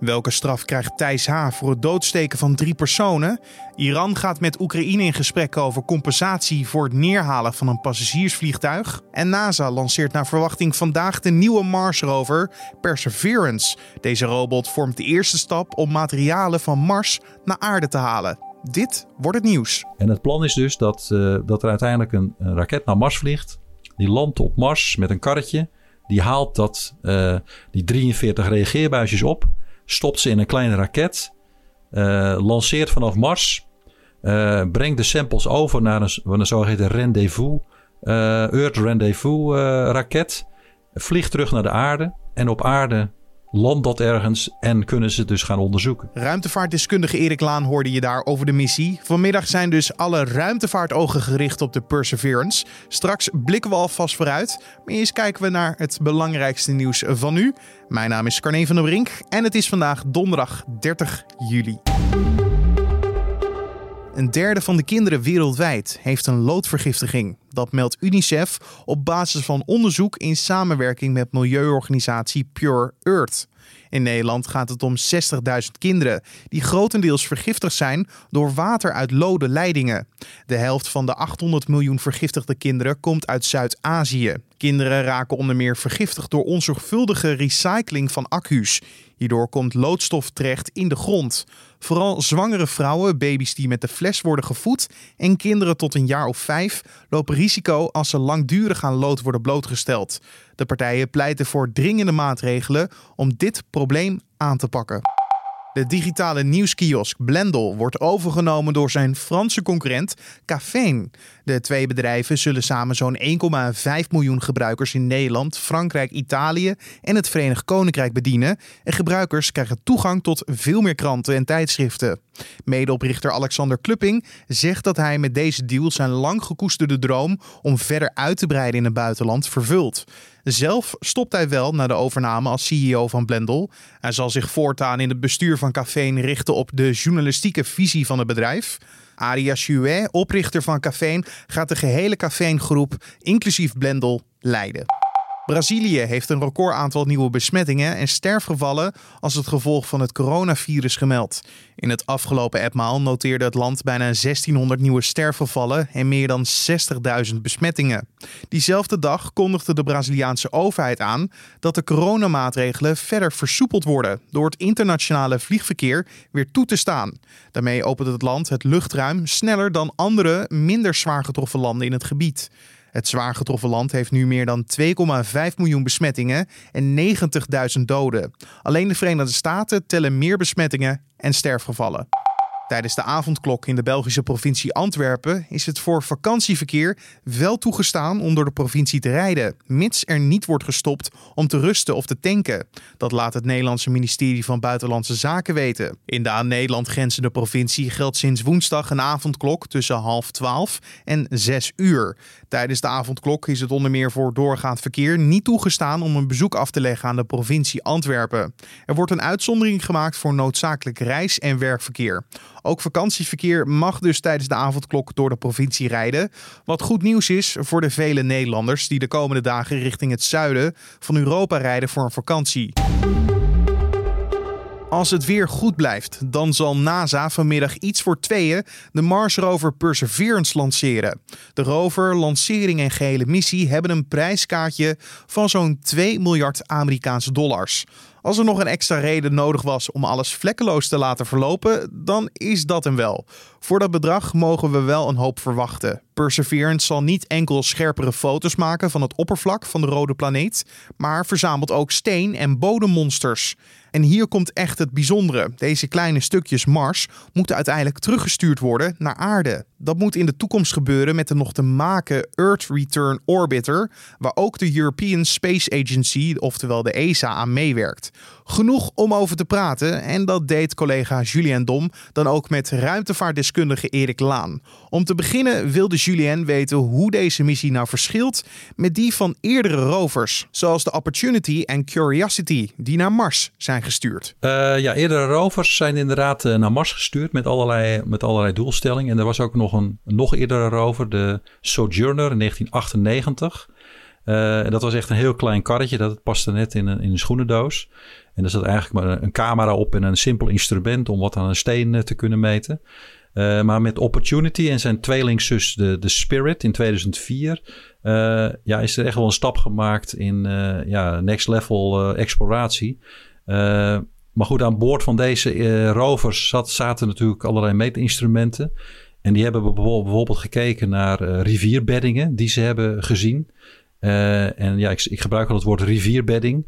Welke straf krijgt Thijs H. voor het doodsteken van drie personen? Iran gaat met Oekraïne in gesprek over compensatie voor het neerhalen van een passagiersvliegtuig. En NASA lanceert naar verwachting vandaag de nieuwe Mars rover Perseverance. Deze robot vormt de eerste stap om materialen van Mars naar aarde te halen. Dit wordt het nieuws. En het plan is dus dat, uh, dat er uiteindelijk een, raket naar Mars vliegt. Die landt op Mars met een karretje. Die haalt dat, uh, die 43 reageerbuisjes op stopt ze in een kleine raket, uh, lanceert vanaf Mars, uh, brengt de samples over naar een, een zogeheten rendezvous, uh, Earth Rendezvous raket, vliegt terug naar de aarde en op aarde landt dat ergens en kunnen ze het dus gaan onderzoeken. Ruimtevaartdeskundige Erik Laan hoorde je daar over de missie. Vanmiddag zijn dus alle ruimtevaartogen gericht op de Perseverance. Straks blikken we alvast vooruit. Maar eerst kijken we naar het belangrijkste nieuws van nu. Mijn naam is Carne van der Brink en het is vandaag donderdag 30 juli. Een derde van de kinderen wereldwijd heeft een loodvergiftiging. Dat meldt UNICEF op basis van onderzoek in samenwerking met milieuorganisatie Pure Earth. In Nederland gaat het om 60.000 kinderen die grotendeels vergiftigd zijn door water uit lode leidingen. De helft van de 800 miljoen vergiftigde kinderen komt uit Zuid-Azië. Kinderen raken onder meer vergiftigd door onzorgvuldige recycling van accu's. Hierdoor komt loodstof terecht in de grond. Vooral zwangere vrouwen, baby's die met de fles worden gevoed en kinderen tot een jaar of vijf lopen risico als ze langdurig aan lood worden blootgesteld. De partijen pleiten voor dringende maatregelen om dit probleem aan te pakken. De digitale nieuwskiosk Blendel wordt overgenomen door zijn Franse concurrent Caféen. De twee bedrijven zullen samen zo'n 1,5 miljoen gebruikers in Nederland, Frankrijk, Italië en het Verenigd Koninkrijk bedienen. En gebruikers krijgen toegang tot veel meer kranten en tijdschriften. Medeoprichter Alexander Klupping zegt dat hij met deze deal zijn lang gekoesterde droom om verder uit te breiden in het buitenland vervult. Zelf stopt hij wel na de overname als CEO van Blendel. Hij zal zich voortaan in het bestuur van Caféen richten op de journalistieke visie van het bedrijf. Aria Chouet, oprichter van Caféen, gaat de gehele Caféen-groep, inclusief Blendel, leiden. Brazilië heeft een record aantal nieuwe besmettingen en sterfgevallen als het gevolg van het coronavirus gemeld. In het afgelopen etmaal noteerde het land bijna 1600 nieuwe sterfgevallen en meer dan 60.000 besmettingen. Diezelfde dag kondigde de Braziliaanse overheid aan dat de coronamaatregelen verder versoepeld worden door het internationale vliegverkeer weer toe te staan. Daarmee opent het land het luchtruim sneller dan andere minder zwaar getroffen landen in het gebied. Het zwaar getroffen land heeft nu meer dan 2,5 miljoen besmettingen en 90.000 doden. Alleen de Verenigde Staten tellen meer besmettingen en sterfgevallen. Tijdens de avondklok in de Belgische provincie Antwerpen is het voor vakantieverkeer wel toegestaan om door de provincie te rijden, mits er niet wordt gestopt om te rusten of te tanken. Dat laat het Nederlandse ministerie van Buitenlandse Zaken weten. In de aan Nederland grenzende provincie geldt sinds woensdag een avondklok tussen half twaalf en zes uur. Tijdens de avondklok is het onder meer voor doorgaand verkeer niet toegestaan om een bezoek af te leggen aan de provincie Antwerpen. Er wordt een uitzondering gemaakt voor noodzakelijk reis- en werkverkeer. Ook vakantieverkeer mag dus tijdens de avondklok door de provincie rijden. Wat goed nieuws is voor de vele Nederlanders die de komende dagen richting het zuiden van Europa rijden voor een vakantie. Als het weer goed blijft, dan zal NASA vanmiddag iets voor tweeën de Mars rover Perseverance lanceren. De rover, lancering en gehele missie hebben een prijskaartje van zo'n 2 miljard Amerikaanse dollars. Als er nog een extra reden nodig was om alles vlekkeloos te laten verlopen, dan is dat hem wel. Voor dat bedrag mogen we wel een hoop verwachten. Perseverance zal niet enkel scherpere foto's maken van het oppervlak van de rode planeet, maar verzamelt ook steen- en bodemmonsters. En hier komt echt het bijzondere. Deze kleine stukjes Mars moeten uiteindelijk teruggestuurd worden naar aarde. Dat moet in de toekomst gebeuren met de nog te maken Earth Return Orbiter, waar ook de European Space Agency, oftewel de ESA, aan meewerkt. Genoeg om over te praten en dat deed collega Julien Dom dan ook met ruimtevaartdeskundige Erik Laan. Om te beginnen wilde Julien weten hoe deze missie nou verschilt met die van eerdere rovers, zoals de Opportunity en Curiosity, die naar Mars zijn gestuurd. Uh, ja, eerdere rovers zijn inderdaad uh, naar Mars gestuurd met allerlei, met allerlei doelstellingen. En er was ook nog een nog eerdere rover, de Sojourner in 1998. Dat was echt een heel klein karretje. Dat paste net in een, in een schoenendoos. En er zat eigenlijk maar een camera op en een simpel instrument om wat aan een steen te kunnen meten. maar met Opportunity en zijn tweelingzus de, de Spirit in 2004... ja, is er echt wel een stap gemaakt in ja, next level exploratie. Maar goed, aan boord van deze rovers zat, zaten natuurlijk allerlei meetinstrumenten. En die hebben bijvoorbeeld gekeken naar rivierbeddingen die ze hebben gezien. Uh, en ja, ik, ik, gebruik al het woord rivierbedding.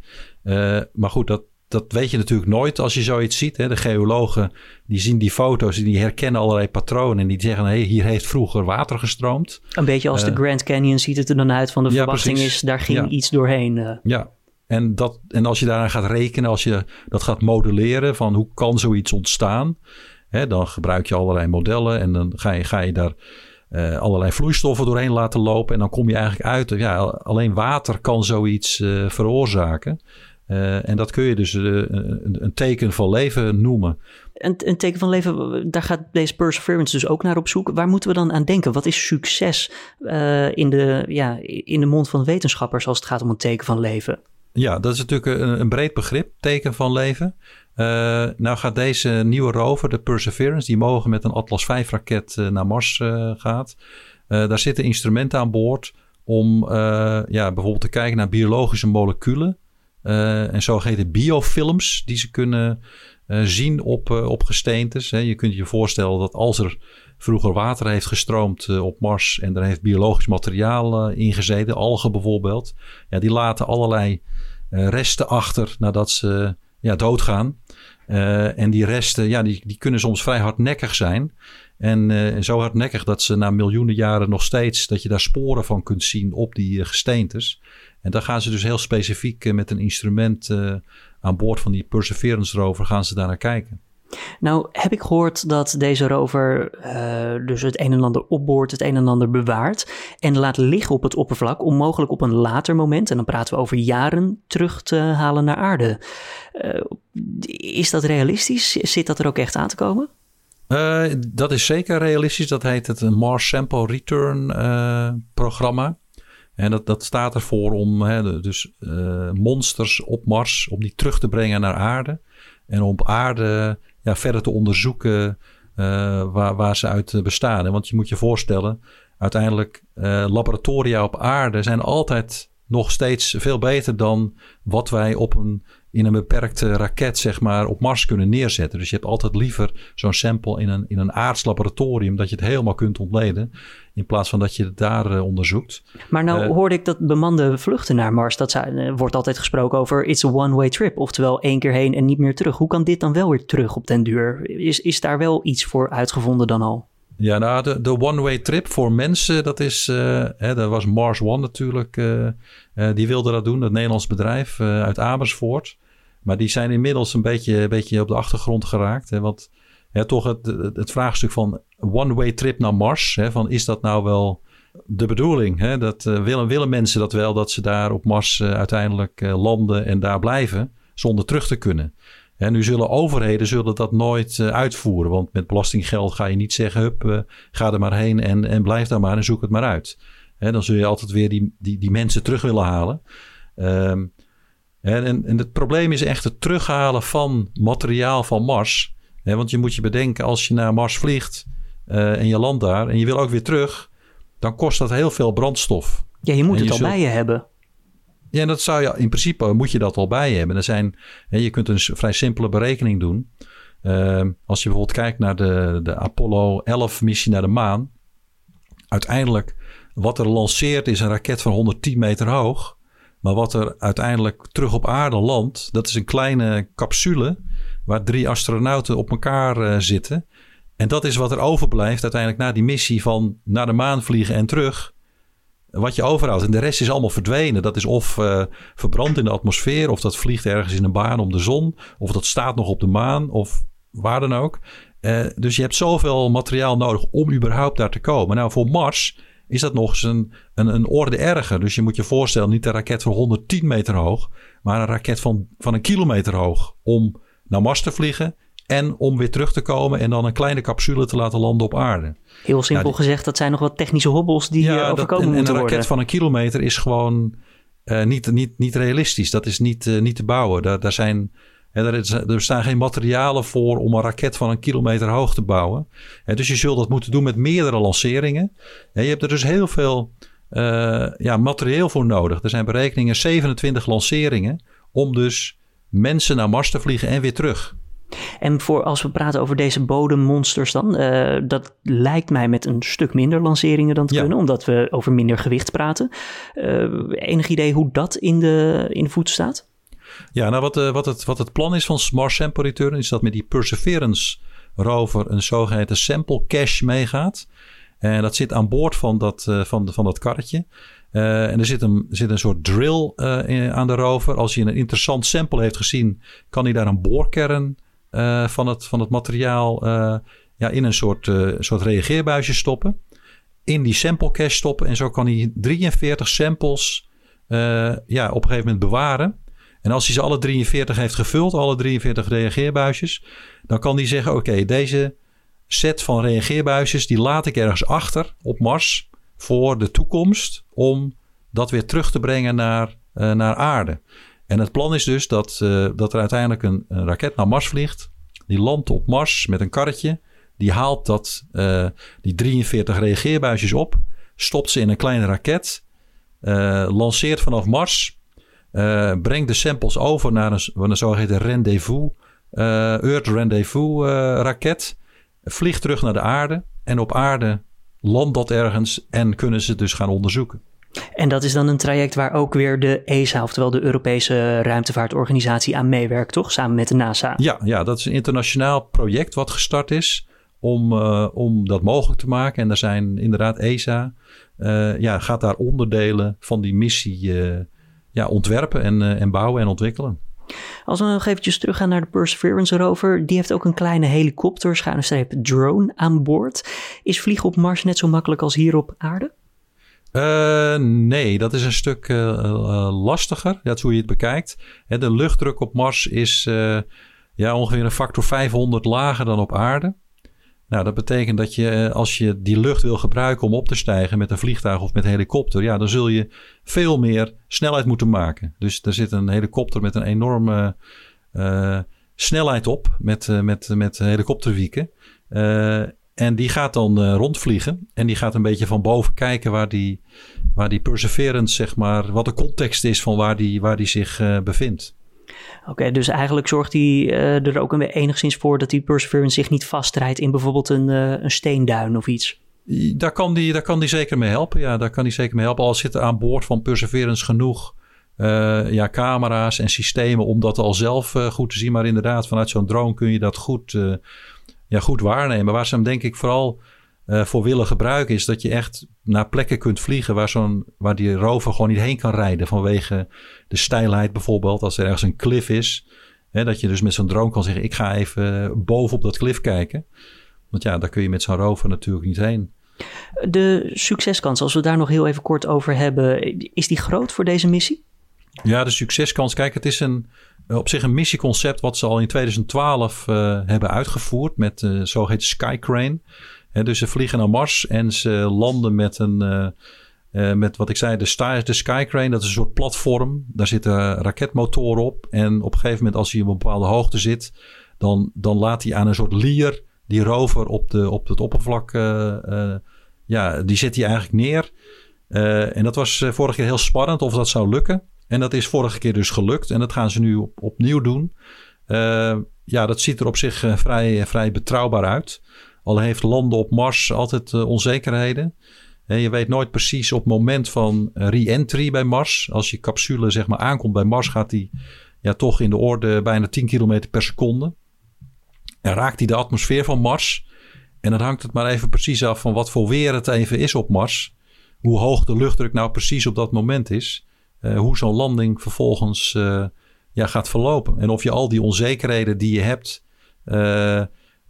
maar goed, dat, dat weet je natuurlijk nooit als je zoiets ziet. Hè. De geologen die zien die foto's en die herkennen allerlei patronen. En die zeggen, hey, hier heeft vroeger water gestroomd. Een beetje als de Grand Canyon ziet het er dan uit van de verwachting is, daar ging iets doorheen. Ja, en, dat, en als je daaraan gaat rekenen, als je dat gaat modelleren van hoe kan zoiets ontstaan, hè, dan gebruik je allerlei modellen en dan ga je, ga je daar uh, allerlei vloeistoffen doorheen laten lopen. En dan kom je eigenlijk uit, ja, alleen water kan zoiets uh, veroorzaken. Uh, en dat kun je dus een, een, teken van leven noemen. Een, een, teken van leven, daar gaat deze Perseverance dus ook naar op zoek. Waar moeten we dan aan denken? Wat is succes in, de, ja, in de mond van wetenschappers als het gaat om een teken van leven? Ja, dat is natuurlijk een, een breed begrip, teken van leven. Uh, nou gaat deze nieuwe rover, de Perseverance, die mogen met een Atlas V raket uh, naar Mars uh, gaat. daar zitten instrumenten aan boord om ja, bijvoorbeeld te kijken naar biologische moleculen. en zogeheten biofilms die ze kunnen zien op, op gesteentes. Je kunt je voorstellen dat als er vroeger water heeft gestroomd op Mars en er heeft biologisch materiaal uh, in gezeten, algen bijvoorbeeld. Ja, die laten allerlei resten achter nadat ze ja, doodgaan. en die resten, ja, die, die kunnen soms vrij hardnekkig zijn. En zo hardnekkig dat ze na miljoenen jaren nog steeds, dat je daar sporen van kunt zien op die gesteentes. En daar gaan ze dus heel specifiek met een instrument aan boord van die Perseverance rover gaan ze daar naar kijken. Nou, heb ik gehoord dat deze rover uh, dus het een en ander opboort, het een en ander bewaart en laat liggen op het oppervlak om mogelijk op een later moment, en dan praten we over jaren, terug te halen naar aarde. Uh, is dat realistisch? Zit dat er ook echt aan te komen? Uh, dat is zeker realistisch. Dat heet het Mars Sample Return programma. En dat, dat staat ervoor om hè, dus, monsters op Mars, om die terug te brengen naar aarde. En op aarde ja, verder te onderzoeken uh, waar, waar ze uit bestaan. Want je moet je voorstellen, uiteindelijk uh, laboratoria op aarde zijn altijd nog steeds veel beter dan wat wij op een in een beperkte raket zeg maar, op Mars kunnen neerzetten. Dus je hebt altijd liever zo'n sample in een, in een aards laboratorium... dat je het helemaal kunt ontleden... in plaats van dat je het daar uh, onderzoekt. Maar nou uh, hoorde ik dat bemande vluchten naar Mars... dat zijn, uh, wordt altijd gesproken over it's a one-way trip. Oftewel één keer heen en niet meer terug. Hoe kan dit dan wel weer terug op den duur? Is, is daar wel iets voor uitgevonden dan al? Ja, nou, de, de one-way trip voor mensen, dat is, uh, hè, dat was Mars One natuurlijk. Uh, uh, die wilde dat doen, het Nederlands bedrijf uit Amersfoort. Maar die zijn inmiddels een beetje, een beetje op de achtergrond geraakt. Hè, want hè, toch het, het, vraagstuk van one-way trip naar Mars. Hè, van is dat nou wel de bedoeling? Hè? Dat, willen, willen mensen dat wel, dat ze daar op Mars uiteindelijk landen en daar blijven zonder terug te kunnen? En nu zullen overheden zullen dat nooit uitvoeren. Want met belastinggeld ga je niet zeggen: hup, ga er maar heen en, en blijf daar maar en zoek het maar uit. Hè, dan zul je altijd weer die, die, die mensen terug willen halen. Um, en, en het probleem is echt het terughalen van materiaal van Mars. Hè, want je moet je bedenken, als je naar Mars vliegt uh, en je landt daar en je wil ook weer terug, dan kost dat heel veel brandstof. Ja, je moet het al bij je hebben. Ja, dat zou je in principe moet je dat al bij hebben. Er zijn, je kunt een vrij simpele berekening doen. Uh, als je bijvoorbeeld kijkt naar de, de Apollo 11 missie naar de maan. Uiteindelijk, wat er lanceert is een raket van 110 meter hoog. Maar wat er uiteindelijk terug op aarde landt, dat is een kleine capsule waar drie astronauten op elkaar uh, zitten. En dat is wat er overblijft uiteindelijk na die missie van naar de maan vliegen en terug wat je overhoudt. En de rest is allemaal verdwenen. Dat is of uh, verbrand in de atmosfeer, of dat vliegt ergens in een baan om de zon, of dat staat nog op de maan, of waar dan ook. Uh, dus je hebt zoveel materiaal nodig om überhaupt daar te komen. Nou, voor Mars is dat nog eens een, een, een orde erger. Dus je moet je voorstellen, niet een raket van 110 meter hoog, maar een raket van, van een kilometer hoog om naar Mars te vliegen En om weer terug te komen en dan een kleine capsule te laten landen op aarde. Heel simpel die- gezegd, dat zijn nog wat technische hobbels die eh, overkomen en, en moeten een raket worden. van een kilometer is gewoon eh, niet, niet, niet realistisch. Dat is niet, eh, niet te bouwen. Daar, daar, zijn, er, is- er staan geen materialen voor om een raket van een kilometer hoog te bouwen. Dus je zult dat moeten doen met meerdere lanceringen. Hè, je hebt er dus heel veel eh, ja, materieel voor nodig. Er zijn berekeningen 27 lanceringen om dus mensen naar Mars te vliegen en weer terug. En voor als we praten over deze bodemmonsters dan, eh, dat lijkt mij met een stuk minder lanceringen dan te Ja. kunnen, omdat we over minder gewicht praten. Eh, enig idee hoe dat in de, in de voet staat? Ja, nou wat, eh, wat, het, wat het plan is van Mars Sample Return is dat met die Perseverance rover een zogeheten sample cache meegaat. En dat zit aan boord van dat, eh, van, van dat karretje. Eh, en er zit een, zit een soort drill aan de rover. Als hij een interessant sample heeft gezien, kan hij daar een boorkern van, het, van het materiaal ja, in een soort, soort reageerbuisje stoppen. In die sample cache stoppen. En zo kan hij 43 samples ja, op een gegeven moment bewaren. En als hij ze alle 43 heeft gevuld, alle 43 reageerbuisjes, dan kan hij zeggen: Oké, deze set van reageerbuisjes, die laat ik ergens achter op Mars voor de toekomst om dat weer terug te brengen naar, eh, naar aarde. En het plan is dus dat, eh, dat er uiteindelijk een, raket naar Mars vliegt. Die landt op Mars met een karretje. Die haalt dat, eh, die 43 reageerbuisjes op. Stopt ze in een kleine raket. lanceert vanaf Mars. Eh, brengt de samples over naar een, een zogeheten rendezvous. eh, Earth Rendezvous eh, raket. Vliegt terug naar de aarde. En op aarde landt dat ergens. En kunnen ze het dus gaan onderzoeken. En dat is dan een traject waar ook weer de ESA, oftewel de Europese ruimtevaartorganisatie, aan meewerkt, toch? Samen met de NASA. Ja, ja, dat is een internationaal project wat gestart is om, om dat mogelijk te maken. En er zijn inderdaad ESA, ja, gaat daar onderdelen van die missie ja, ontwerpen en, eh, en bouwen en ontwikkelen. Als we nog eventjes teruggaan naar de Perseverance rover, die heeft ook een kleine helikopter, schuine streep drone aan boord. Is vliegen op Mars net zo makkelijk als hier op aarde? Eh, nee, dat is een stuk eh, lastiger. Dat is hoe je het bekijkt. Hè, de luchtdruk op Mars is ja, ongeveer een factor 500 lager dan op aarde. Nou, dat betekent dat je eh, als je die lucht wil gebruiken om op te stijgen met een vliegtuig of met een helikopter, ja, dan zul je veel meer snelheid moeten maken. Dus er zit een helikopter met een enorme eh, snelheid op met, eh, met, met helikopterwieken. En die gaat dan rondvliegen. En die gaat een beetje van boven kijken waar die, waar die Perseverance, zeg maar, wat de context is van waar die, waar die zich bevindt. Oké, dus eigenlijk zorgt hij eh, er ook een enigszins voor dat die Perseverance zich niet vastrijdt in bijvoorbeeld een, eh, een steenduin of iets. Daar kan, die, daar kan die zeker mee helpen. Ja, daar kan die zeker mee helpen. Al zitten aan boord van Perseverance genoeg eh, ja, camera's en systemen om dat al zelf goed te zien. Maar inderdaad, vanuit zo'n drone kun je dat goed, ja, goed waarnemen. Waar ze hem denk ik vooral eh, voor willen gebruiken is dat je echt naar plekken kunt vliegen waar, zo'n, waar die rover gewoon niet heen kan rijden. Vanwege de steilheid bijvoorbeeld. Als er ergens een cliff is. Hè, dat je dus met zo'n drone kan zeggen ik ga even bovenop dat cliff kijken. Want ja, daar kun je met zo'n rover natuurlijk niet heen. De succeskans, als we daar nog heel even kort over hebben, is die groot voor deze missie? Ja, de succeskans. Kijk, het is een, op zich een missieconcept wat ze al in 2012 uh, hebben uitgevoerd met de uh, zogeheten Skycrane. He, dus ze vliegen naar Mars en ze landen met een, uh, met wat ik zei, de, Sky, de Skycrane. Dat is een soort platform. Daar zitten raketmotoren op. En op een gegeven moment, als hij op een bepaalde hoogte zit, dan, dan laat hij aan een soort lier die rover op, de, op het oppervlak, uh, ja, die zet hij eigenlijk neer. En dat was vorige keer heel spannend of dat zou lukken. En dat is vorige keer dus gelukt. En dat gaan ze nu op, opnieuw doen. Ja, dat ziet er op zich vrij, vrij betrouwbaar uit. Al heeft landen op Mars altijd uh, onzekerheden. je weet nooit precies op het moment van re-entry bij Mars. Als je capsule zeg maar aankomt bij Mars, gaat die ja, toch in de orde bijna 10 km per seconde. En raakt hij de atmosfeer van Mars. En dan hangt het maar even precies af van wat voor weer het even is op Mars. Hoe hoog de luchtdruk nou precies op dat moment is. Uh, hoe zo'n landing vervolgens uh, ja, gaat verlopen. En of je al die onzekerheden die je hebt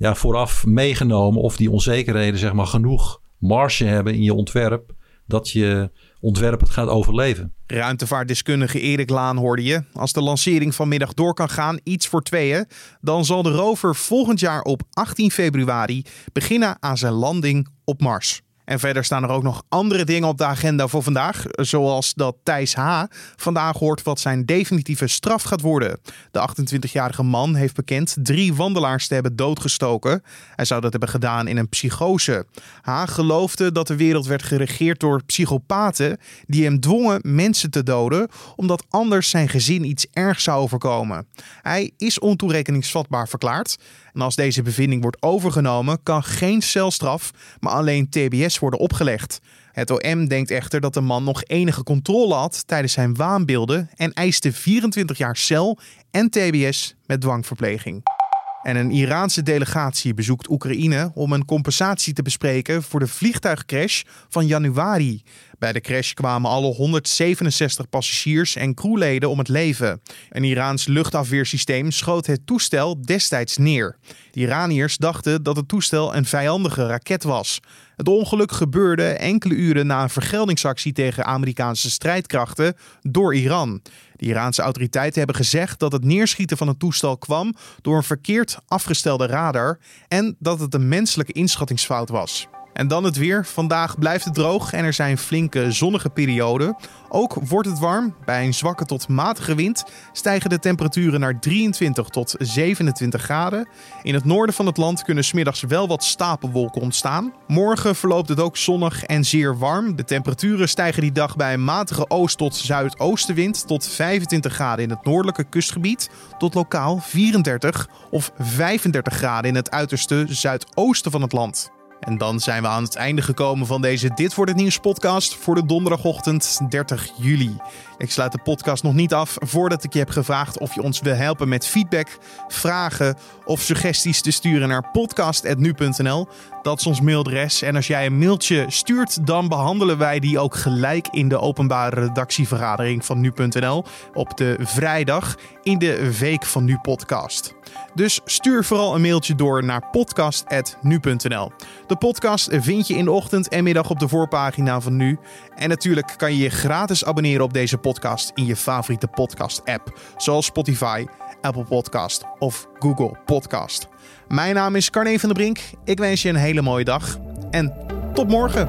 ja, vooraf meegenomen. Of die onzekerheden zeg maar genoeg marge hebben in je ontwerp. dat je ontwerp het gaat overleven. Ruimtevaartdeskundige Erik Laan hoorde je. Als de lancering vanmiddag door kan gaan, iets voor tweeën, dan zal de rover volgend jaar op 18 februari beginnen aan zijn landing op Mars. En verder staan er ook nog andere dingen op de agenda voor vandaag. Zoals dat Thijs H. vandaag hoort wat zijn definitieve straf gaat worden. De 28-jarige man heeft bekend drie wandelaars te hebben doodgestoken. Hij zou dat hebben gedaan in een psychose. H. geloofde dat de wereld werd geregeerd door psychopaten die hem dwongen mensen te doden, omdat anders zijn gezin iets ergs zou overkomen. Hij is ontoerekeningsvatbaar verklaard. En als deze bevinding wordt overgenomen, kan geen celstraf, maar alleen TBS worden opgelegd. Het OM denkt echter dat de man nog enige controle had tijdens zijn waanbeelden en eiste 24 jaar cel en TBS met dwangverpleging. En een Iraanse delegatie bezoekt Oekraïne om een compensatie te bespreken voor de vliegtuigcrash van januari. Bij de crash kwamen alle 167 passagiers en crewleden om het leven. Een Iraans luchtafweersysteem schoot het toestel destijds neer. De Iraniërs dachten dat het toestel een vijandige raket was. Het ongeluk gebeurde enkele uren na een vergeldingsactie tegen Amerikaanse strijdkrachten door Iran. De Iraanse autoriteiten hebben gezegd dat het neerschieten van het toestel kwam door een verkeerd afgestelde radar en dat het een menselijke inschattingsfout was. En dan het weer. Vandaag blijft het droog en er zijn flinke zonnige perioden. Ook wordt het warm. Bij een zwakke tot matige wind stijgen de temperaturen naar 23 tot 27 graden. In het noorden van het land kunnen smiddags wel wat stapelwolken ontstaan. Morgen verloopt het ook zonnig en zeer warm. De temperaturen stijgen die dag bij een matige oost- tot zuidoostenwind tot 25 graden in het noordelijke kustgebied tot lokaal 34 of 35 graden in het uiterste zuidoosten van het land. En dan zijn we aan het einde gekomen van deze Dit wordt het nieuws podcast voor de donderdagochtend 30 juli. Ik sluit de podcast nog niet af voordat ik je heb gevraagd of je ons wil helpen met feedback, vragen of suggesties te sturen naar podcast.nu.nl. Dat is ons mailadres. En als jij een mailtje stuurt, dan behandelen wij die ook gelijk in de openbare redactievergadering van nu.nl op de vrijdag in de Week van Nu podcast. Dus stuur vooral een mailtje door naar podcast.nu.nl. De podcast vind je in de ochtend en middag op de voorpagina van Nu. En natuurlijk kan je je gratis abonneren op deze podcast in je favoriete podcast-app, zoals Spotify, Apple Podcast of Google Podcast. Mijn naam is Carne van der Brink. Ik wens je een hele mooie dag en tot morgen.